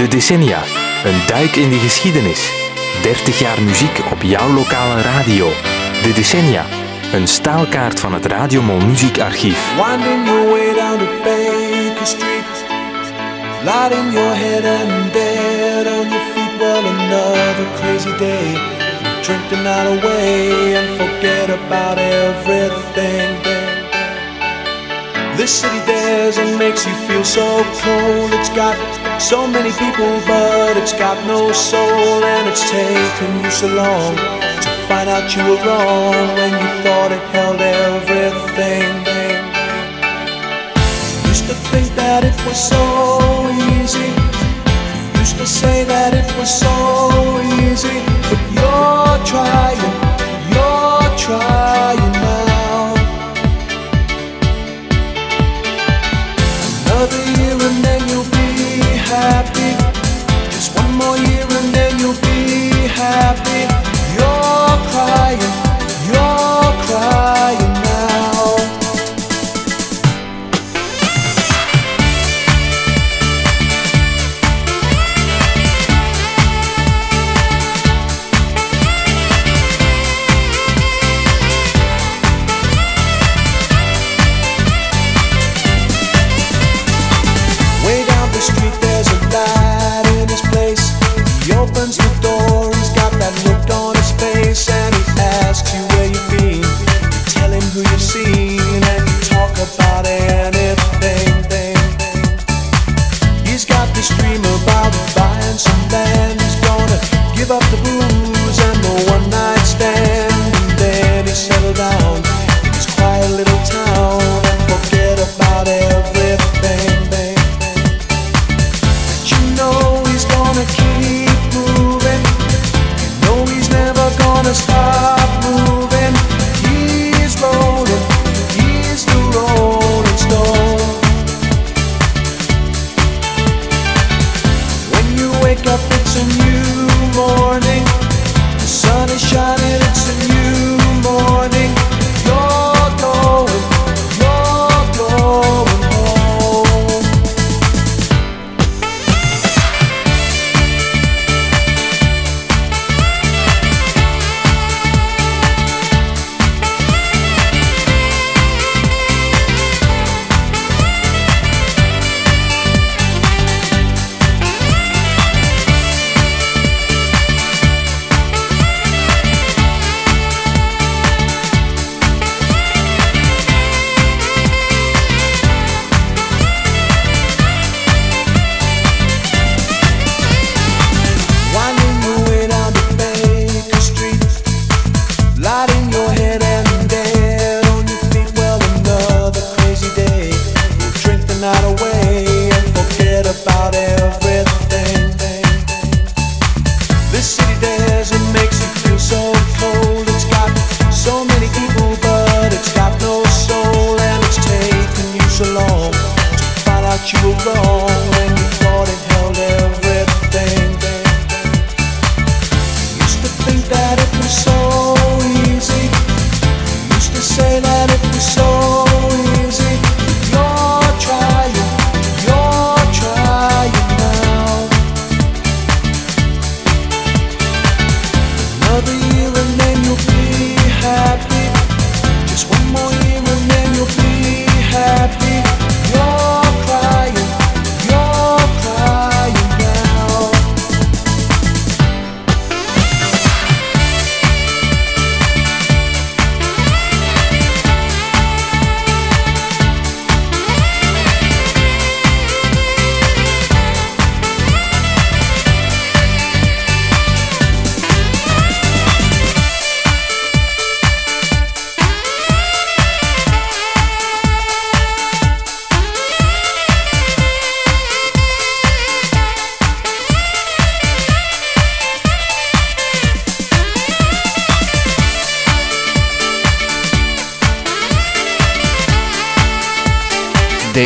De decennia. Een duik in de geschiedenis. 30 jaar muziek op jouw lokale radio. De decennia. Een staalkaart van het Radiomol muziekarchief. Winding your way down to Baker Street. Lighting your head and dead on your feet. Well, another crazy day. Drink the night away and forget about everything. This city dares and makes you feel so cold. It's got so many people, but it's got no soul. And it's taken you so long to find out you were wrong when you thought it held everything. Used to think that it was so easy. Used to say that it was so easy. But you're trying, you're trying talk about anything. You so long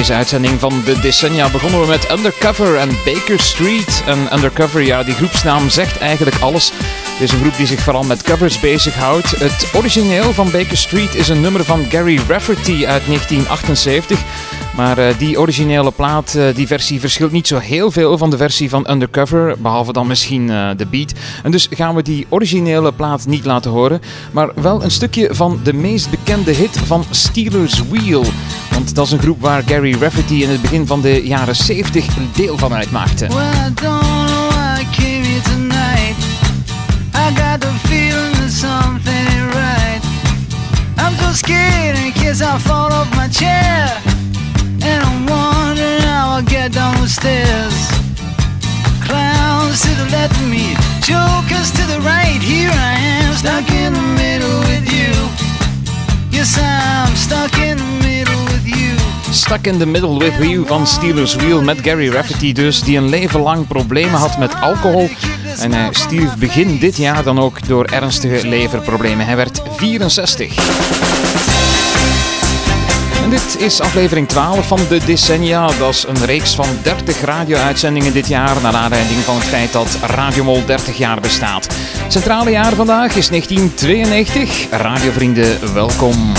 Deze uitzending van de decennia begonnen we met Undercover en Baker Street. En Undercover, ja, die groepsnaam zegt eigenlijk alles. Het is een groep die zich vooral met covers bezighoudt. Het origineel van Baker Street is een nummer van Gary Rafferty uit 1978. Maar uh, die originele plaat, uh, die versie verschilt niet zo heel veel van de versie van Undercover, behalve dan misschien uh, de beat. En dus gaan we die originele plaat niet laten horen, maar wel een stukje van de meest bekende hit van Steelers Wheel. Want dat is een groep waar Gary Rafferty in het begin van de jaren 70 een deel van uitmaakte. Well, And I'm wondering how I'll get down the stairs. Clowns to the left of me, jokers to the right. Here I am, stuck in the middle with you. Yes, I'm stuck in the middle with you. Stuck in the Middle with You van Steelers Wheel met Gary Rafferty dus, die een leven lang problemen had met alcohol. En hij stierf begin dit jaar dan ook door ernstige leverproblemen. Hij werd 64. Dit is aflevering 12 van de Decennia. Dat is een reeks van 30 radio-uitzendingen dit jaar. Naar aanleiding van het feit dat Radio Mol 30 jaar bestaat. Centrale jaar vandaag is 1992. Radiovrienden, welkom.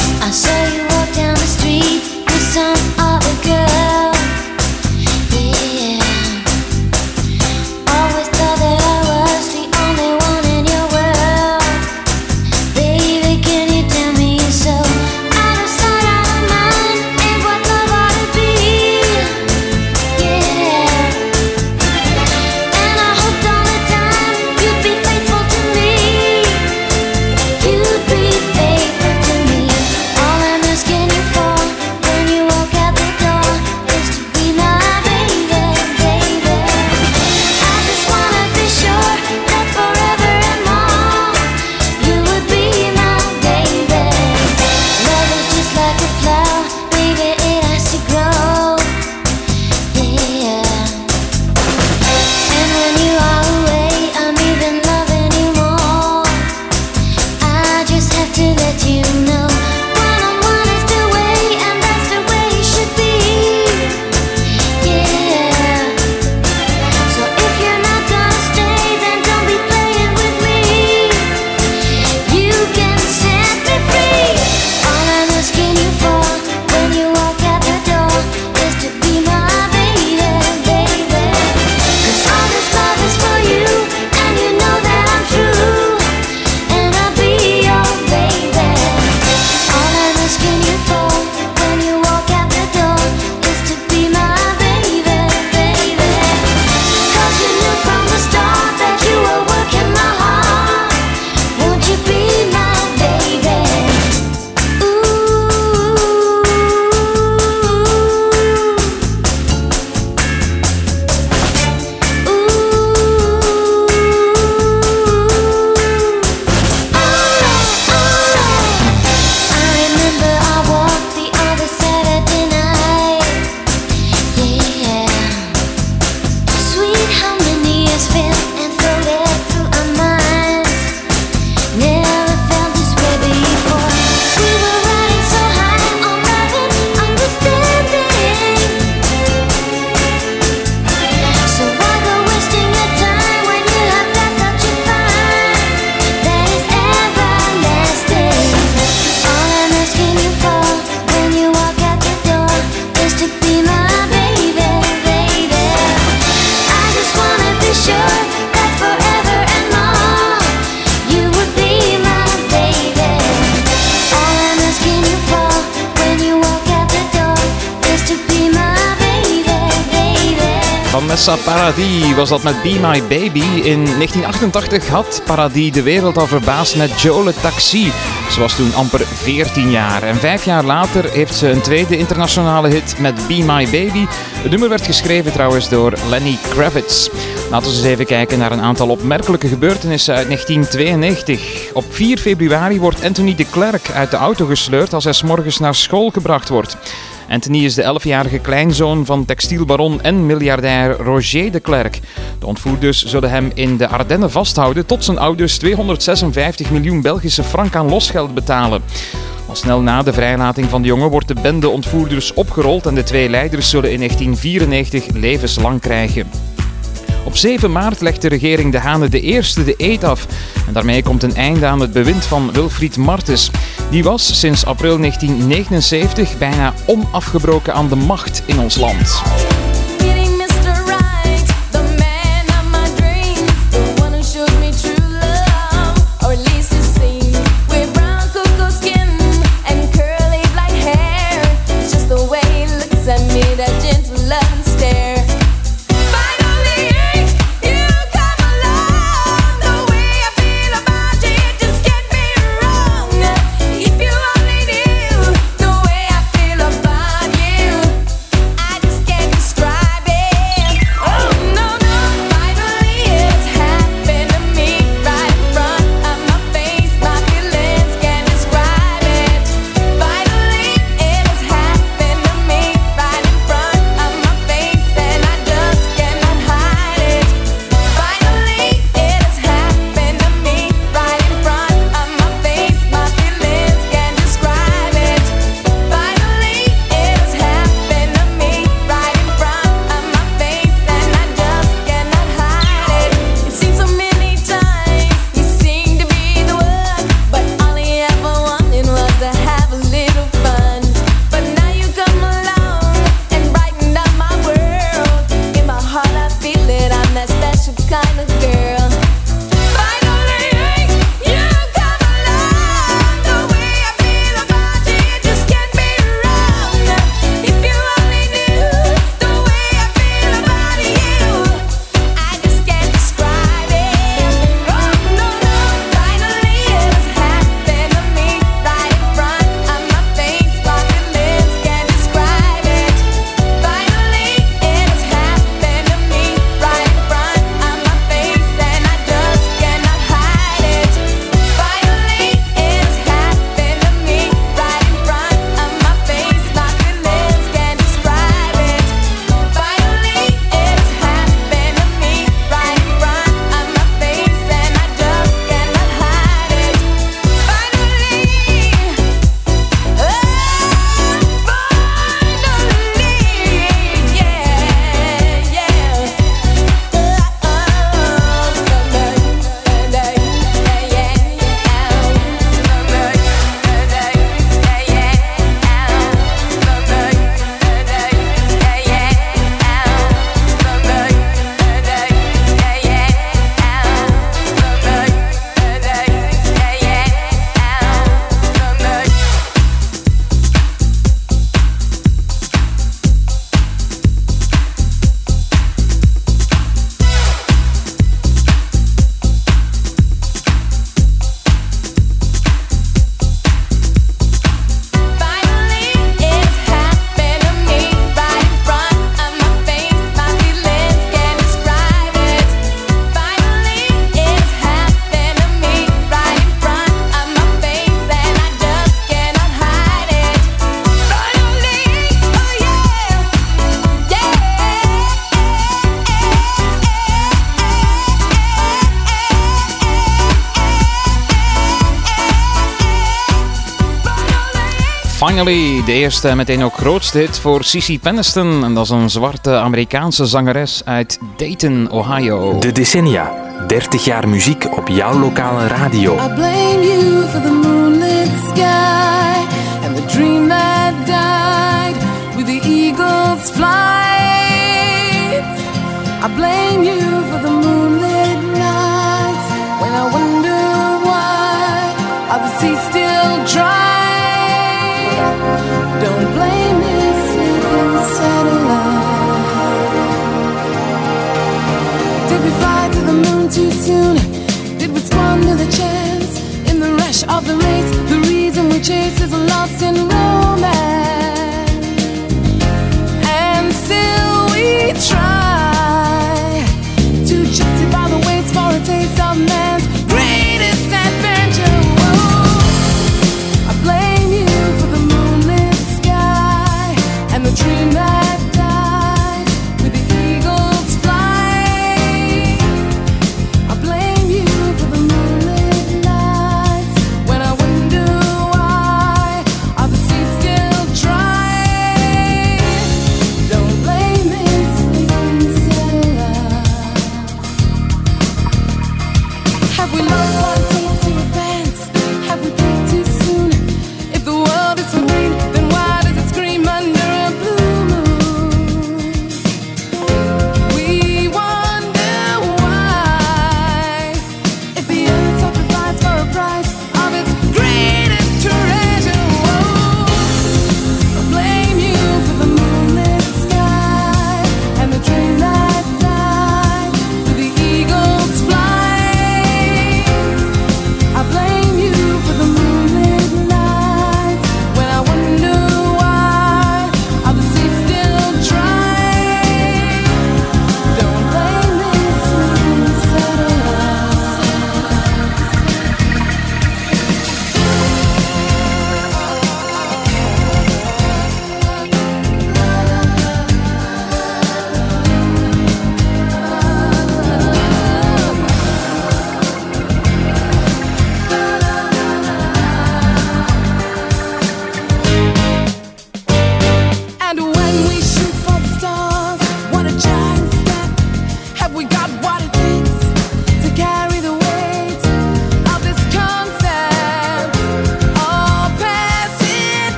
Vanessa Paradis was dat met Be My Baby. In 1988 had Paradis de wereld al verbaasd met Joe Le Taxi. Ze was toen amper 14 jaar. En vijf jaar later heeft ze een tweede internationale hit met Be My Baby. Het nummer werd geschreven trouwens door Lenny Kravitz. Laten we eens even kijken naar een aantal opmerkelijke gebeurtenissen uit 1992. Op 4 februari wordt Anthony de Klerk uit de auto gesleurd als hij 's morgens naar school gebracht wordt. Anthony is de 11-jarige kleinzoon van textielbaron en miljardair Roger de Klerk. De ontvoerders zullen hem in de Ardennen vasthouden tot zijn ouders 256 miljoen Belgische frank aan losgeld betalen. Al snel na de vrijlating van de jongen wordt de bende ontvoerders opgerold en de twee leiders zullen in 1994 levenslang krijgen. Op 7 maart legt de regering De Hane de eerste de eet af. En daarmee komt een einde aan het bewind van Wilfried Martens. Die was sinds april 1979 bijna onafgebroken aan de macht in ons land. De eerste meteen ook grootste hit voor Cissy Penniston. En dat is een zwarte Amerikaanse zangeres uit Dayton, Ohio. De decennia, 30 jaar muziek op jouw lokale radio. I blame you for the moonlit sky and the dream that died with the eagle's flight. I blame you for the come too soon? Did we squander the chance in the rush of the race? The reason we chase is a lost in romance.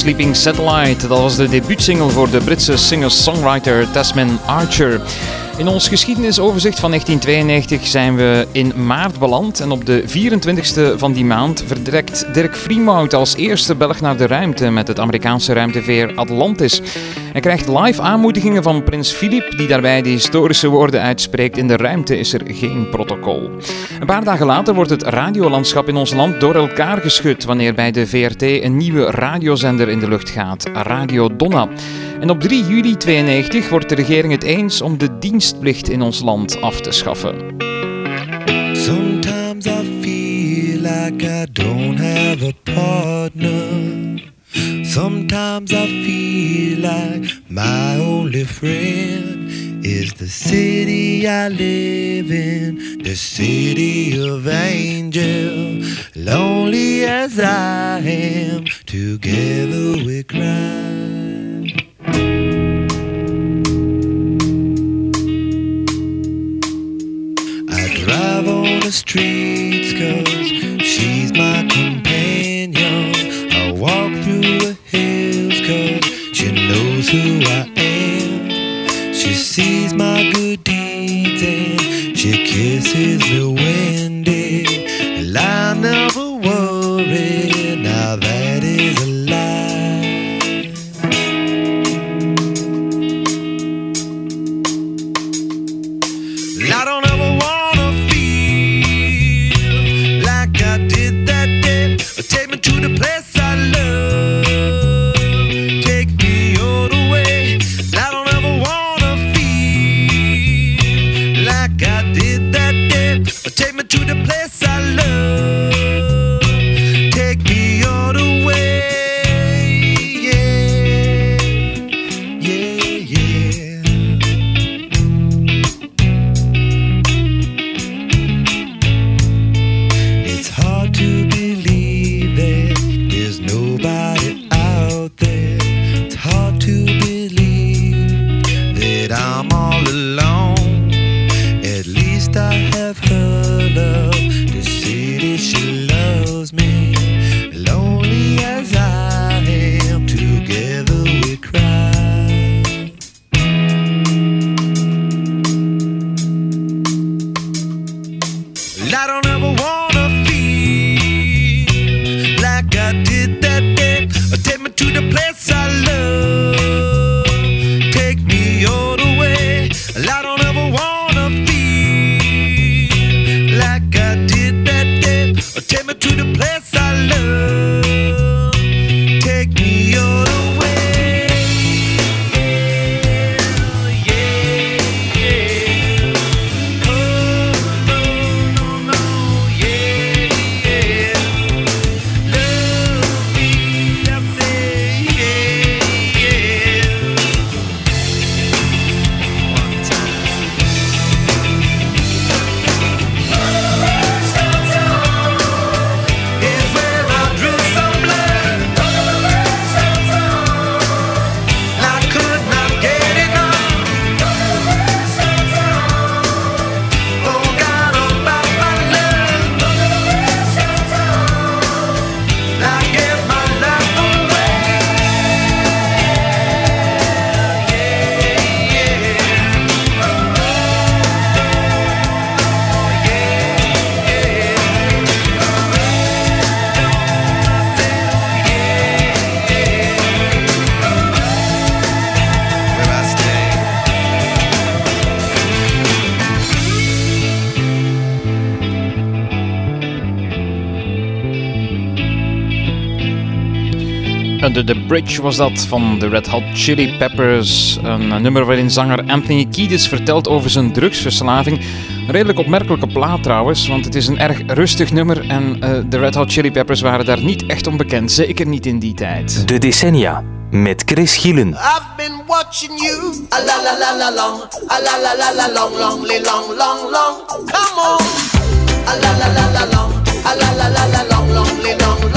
Sleeping Satellite. Dat was de debuutsingle voor de Britse singer-songwriter Tasman Archer. In ons geschiedenisoverzicht van 1992 zijn we in maart beland en op de 24e van die maand vertrekt Dirk Freemout als eerste Belg naar de ruimte met het Amerikaanse ruimteveer Atlantis. Hij krijgt live aanmoedigingen van prins Filip, die daarbij de historische woorden uitspreekt: In de ruimte is er geen protocol. Een paar dagen later wordt het radiolandschap in ons land door elkaar geschud wanneer bij de VRT een nieuwe radiozender in de lucht gaat, Radio Donna. En op 3 juli 92 wordt de regering het eens om de dienstplicht in ons land af te schaffen. Sometimes I feel like I don't have a partner. Sometimes I feel like my only friend is the city I live in, the city of angel. Lonely as I am, together we cry. The streets cause she's my companion. I walk through the hills cause she knows who I am. She sees my good deeds and she kisses me windy. The Bridge was dat van de Red Hot Chili Peppers. Een eh, nummer waarin zanger Anthony Kiedis vertelt over zijn drugsverslaving. Een redelijk opmerkelijke plaat trouwens, want het is een erg rustig nummer. En eh, de Red Hot Chili Peppers waren daar niet echt onbekend. Zeker niet in die tijd. De decennia met Chris Gielen. I've been watching you. A la la la la long. A la la la la long, long, li- long, long, long. Come on. A la la la la long. A la la la la long, long, li- long, long, long.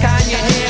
calle.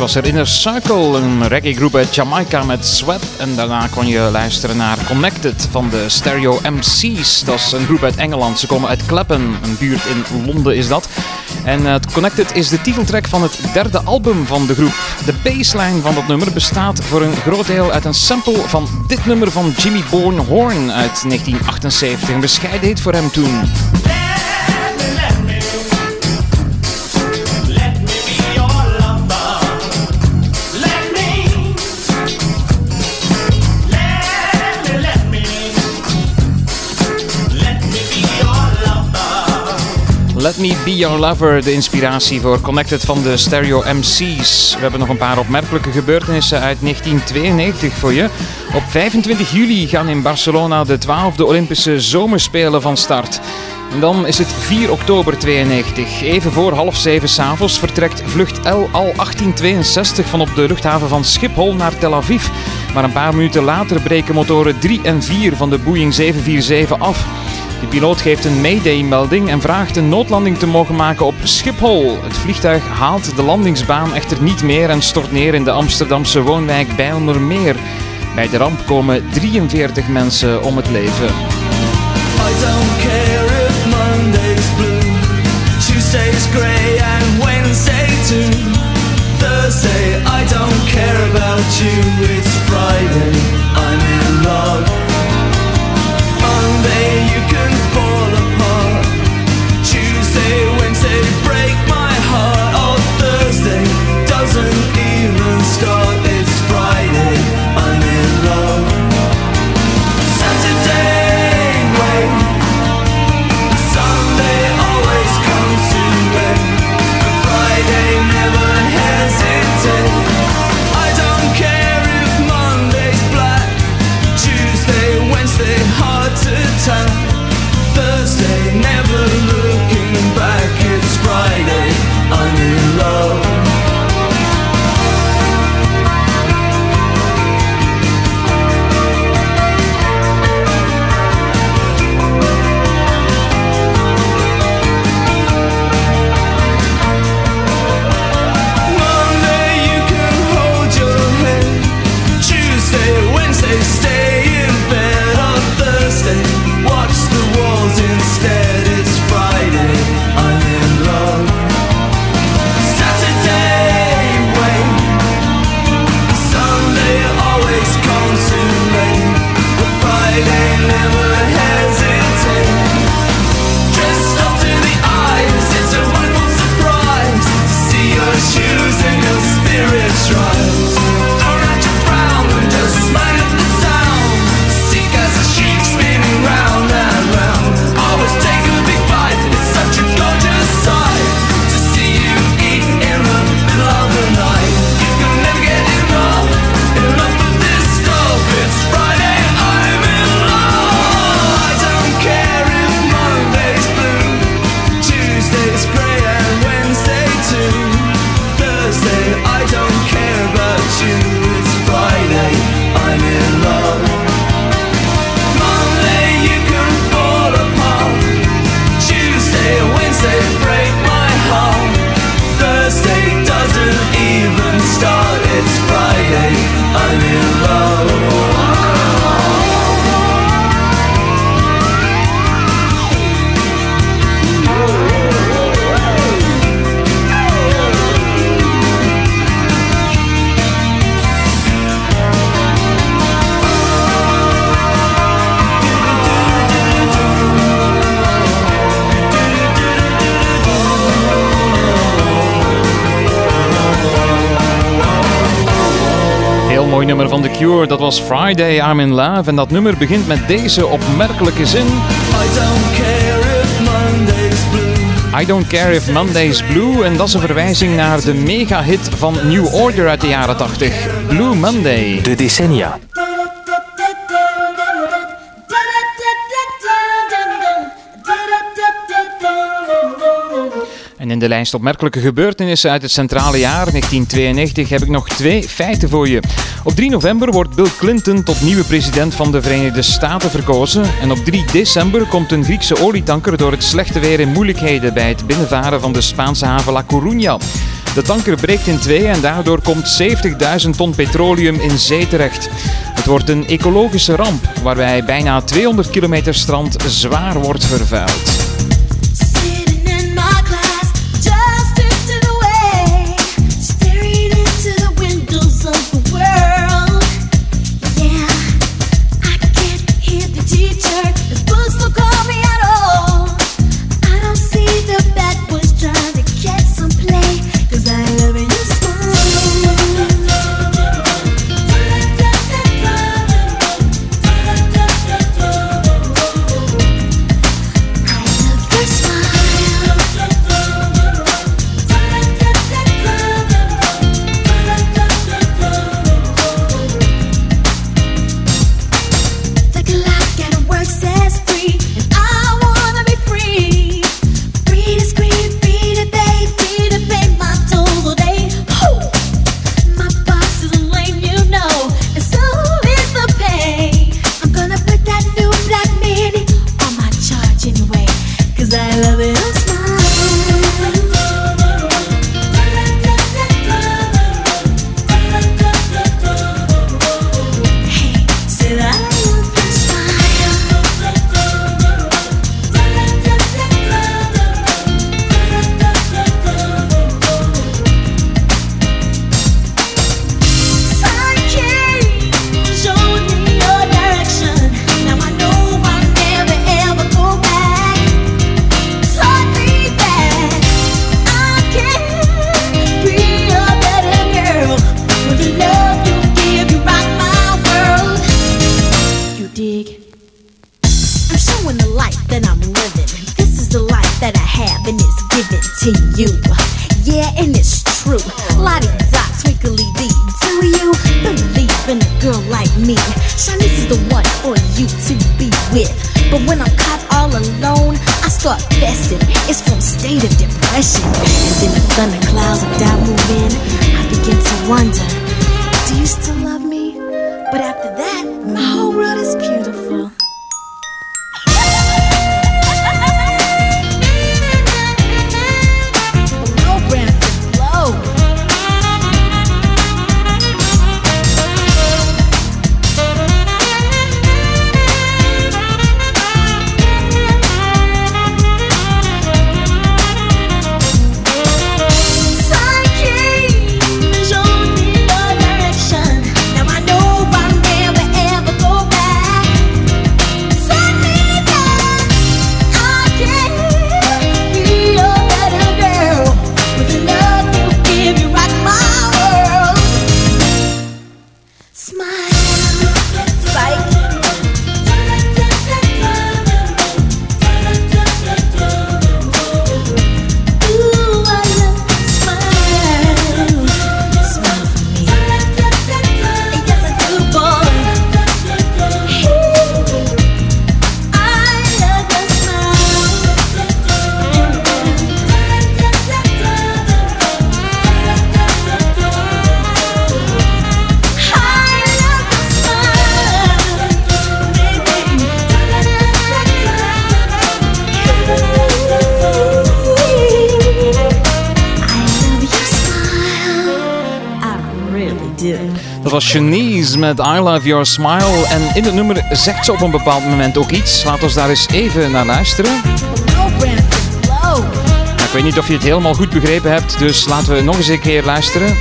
Was er Inner Circle, een reggae-groep uit Jamaica met Sweat. En daarna kon je luisteren naar Connected van de Stereo MC's. Dat is een groep uit Engeland. Ze komen uit Clapham, een buurt in Londen is dat. En eh, Connected is de titeltrack van het derde album van de groep. De baseline van dat nummer bestaat voor een groot deel uit een sample van dit nummer van Jimmy Bourne Horn uit 1978. Een bescheiden hit voor hem toen. Let Me Be Your Lover, de inspiratie voor Connected van de Stereo MC's. We hebben nog een paar opmerkelijke gebeurtenissen uit 1992 voor je. Op 25 juli gaan in Barcelona de 12e Olympische Zomerspelen van start. En dan is het 4 oktober 92. Even voor half zeven s'avonds vertrekt vlucht L al 1862 van op de luchthaven van Schiphol naar Tel Aviv. Maar een paar minuten later breken motoren 3 en 4 van de Boeing 747 af. De piloot geeft een Mayday-melding en vraagt een noodlanding te mogen maken op Schiphol. Het vliegtuig haalt de landingsbaan echter niet meer en stort neer in de Amsterdamse woonwijk Bijlmermeer. Bij de ramp komen 43 mensen om het leven. I don't care if blue, and Wednesday. Thursday, I don't care about you. It's Friday, was Friday I'm in Love. En dat nummer begint met deze opmerkelijke zin. I don't care if Monday's blue. I don't care if Monday's blue. En dat is een verwijzing naar de mega-hit van New Order uit de jaren 80. Blue Monday. De decennia. In de lijst opmerkelijke gebeurtenissen uit het centrale jaar 1992 heb ik nog twee feiten voor je. Op 3 november wordt Bill Clinton tot nieuwe president van de Verenigde Staten verkozen. En op 3 december komt een Griekse olietanker door het slechte weer in moeilijkheden bij het binnenvaren van de Spaanse haven La Coruña. De tanker breekt in twee en daardoor komt 70.000 ton petroleum in zee terecht. Het wordt een ecologische ramp waarbij bijna 200 kilometer strand zwaar wordt vervuild. Met I Love Your Smile. En in het nummer zegt ze op een bepaald moment ook iets. Laten we daar eens even naar luisteren. Nou, ik weet niet of je het helemaal goed begrepen hebt, dus laten we nog eens een keer luisteren.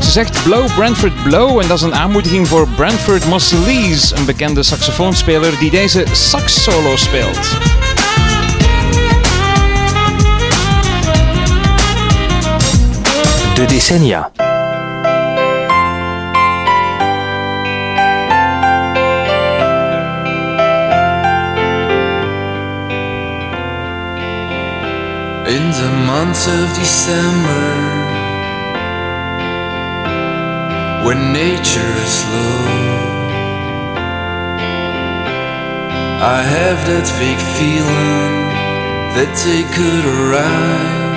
Ze zegt Blow Brentford Blow en dat is een aanmoediging voor Brentford Mosselies, een bekende saxofoonspeler die deze sax solo speelt. De decennia. In the month of December when nature is slow. I have that fake feeling that they could arrive.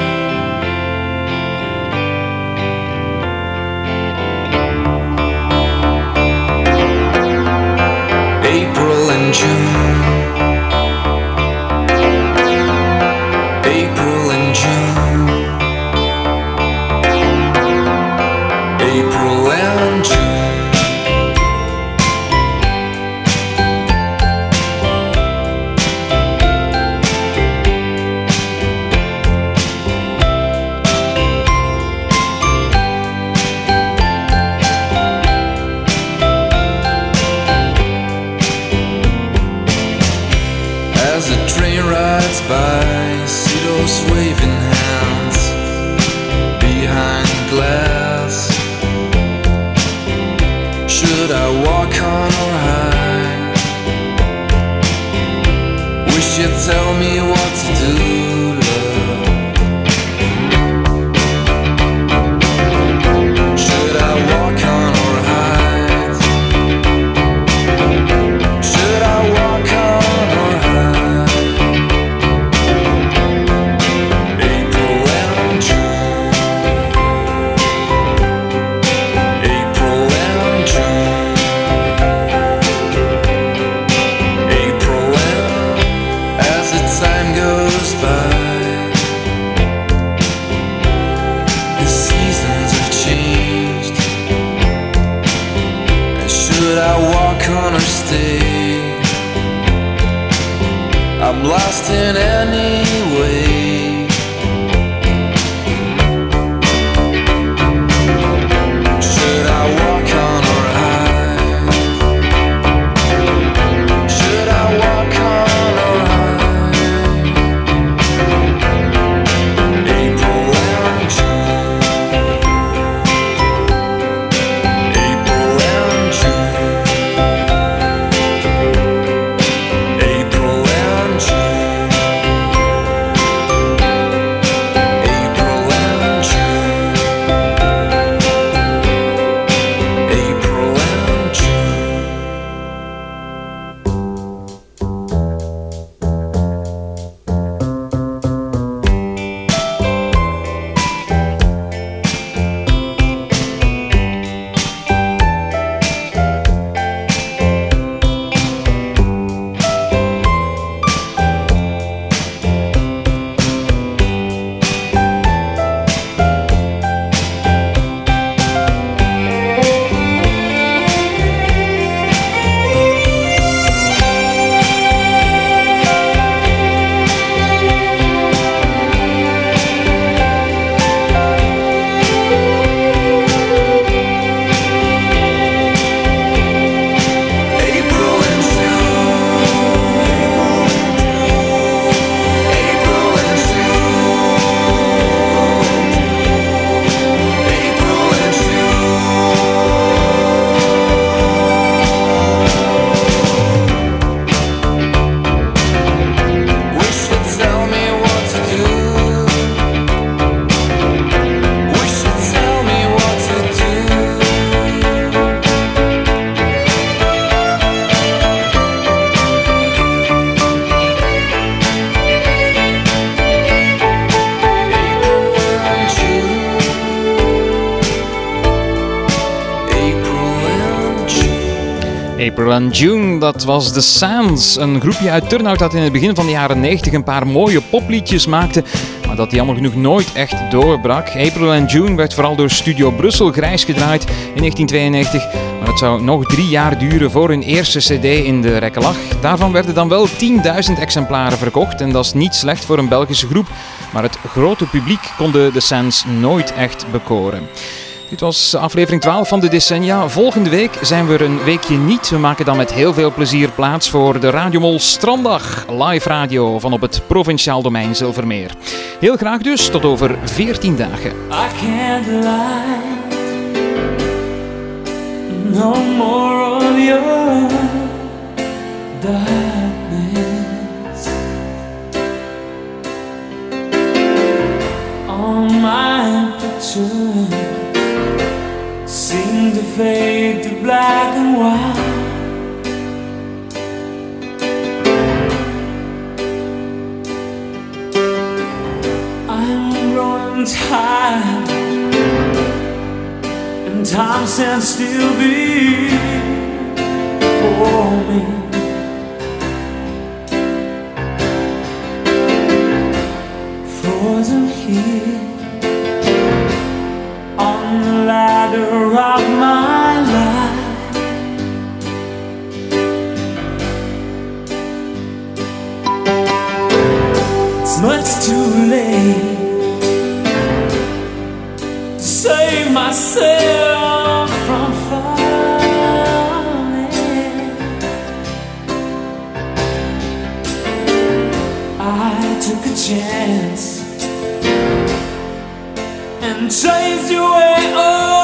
April and June, dat was The Sands. Een groepje uit Turnhout dat in het begin van de jaren 90 een paar mooie popliedjes maakte, maar dat jammer genoeg nooit echt doorbrak. April and June werd vooral door Studio Brussel grijs gedraaid in 1992, maar het zou nog drie jaar duren voor hun eerste cd in de rekken lag. Daarvan werden dan wel 10.000 exemplaren verkocht en dat is niet slecht voor een Belgische groep, maar het grote publiek konden The Sands nooit echt bekoren. Dit was aflevering 12 van de decennia. Volgende week zijn we er een weekje niet. We maken dan met heel veel plezier plaats voor de Radiomol Stranddag Live radio van op het provinciaal domein Zilvermeer. Heel graag dus, tot over 14 dagen. No more of my to fade to black and white. I'm growing tired, and time stands still before me. Frozen here. of my life. It's much too late to save myself from falling. I took a chance and changed your way. Up.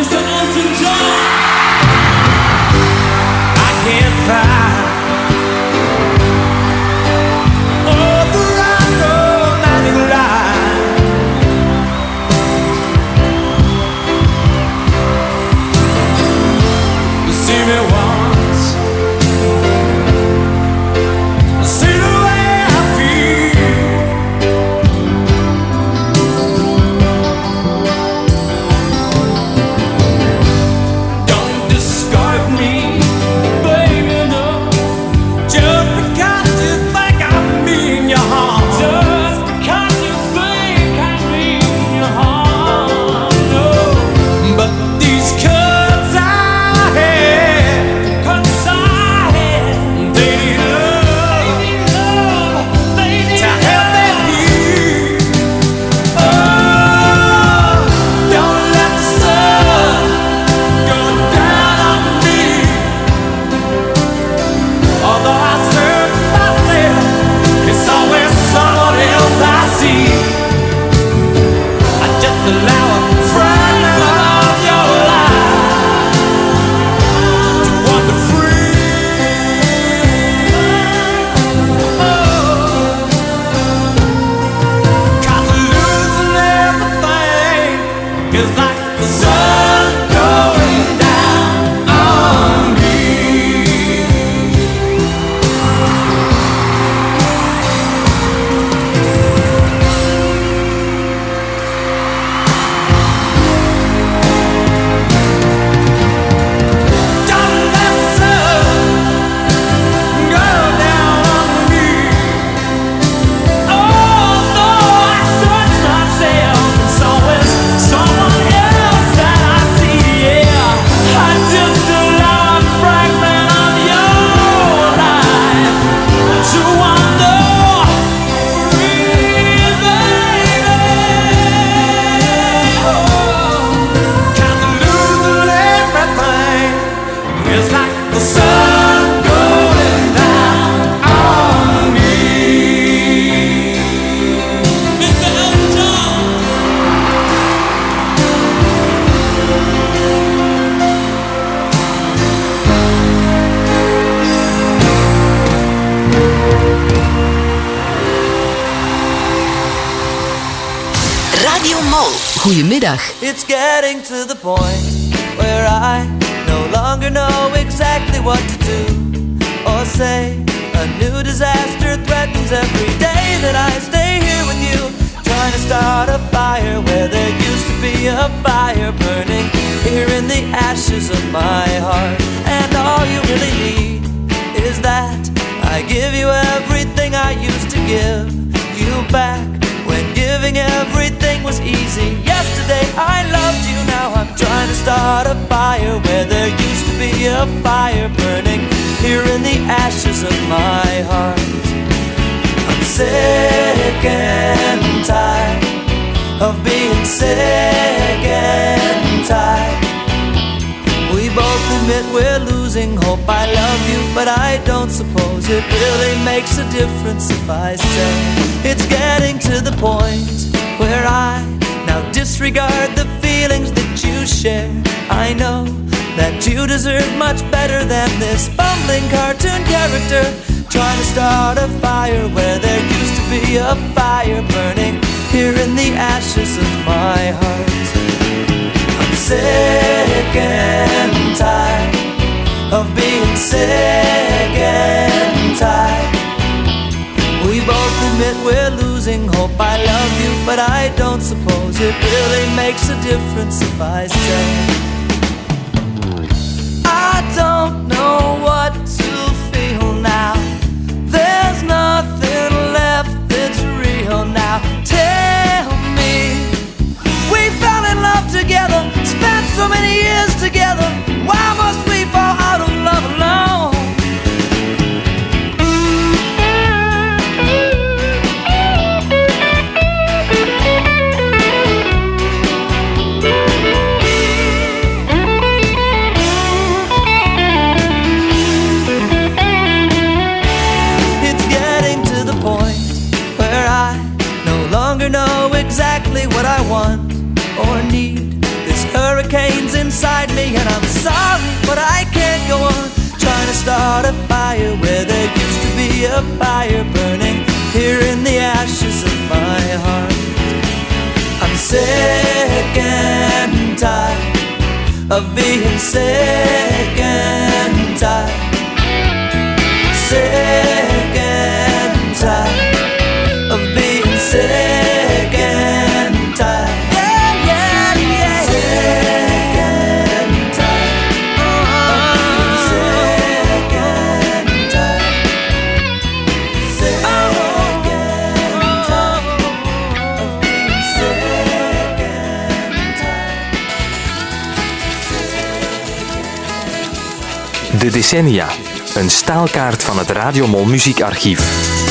Mr. Elton John. Sick and tired of being sick and tired. We both admit we're losing hope. I love you, but I don't suppose it really makes a difference if I say it's getting to the point where I now disregard the feelings that you share. I know that you deserve much better than this bumbling cartoon character trying to start a fire where there be a fire burning here in the ashes of my heart. I'm sick and tired of being sick and tired. We both admit we're losing hope. I love you, but I don't suppose it really makes a difference if I say I don't know what to feel now. There's nothing now. Tell me, we fell in love together, spent so many years together. Why must we fall out of start a fire where there used to be a fire burning here in the ashes of my heart. I'm sick and tired of being sick and tired decennia. Een staalkaart van het Radiomol muziekarchief.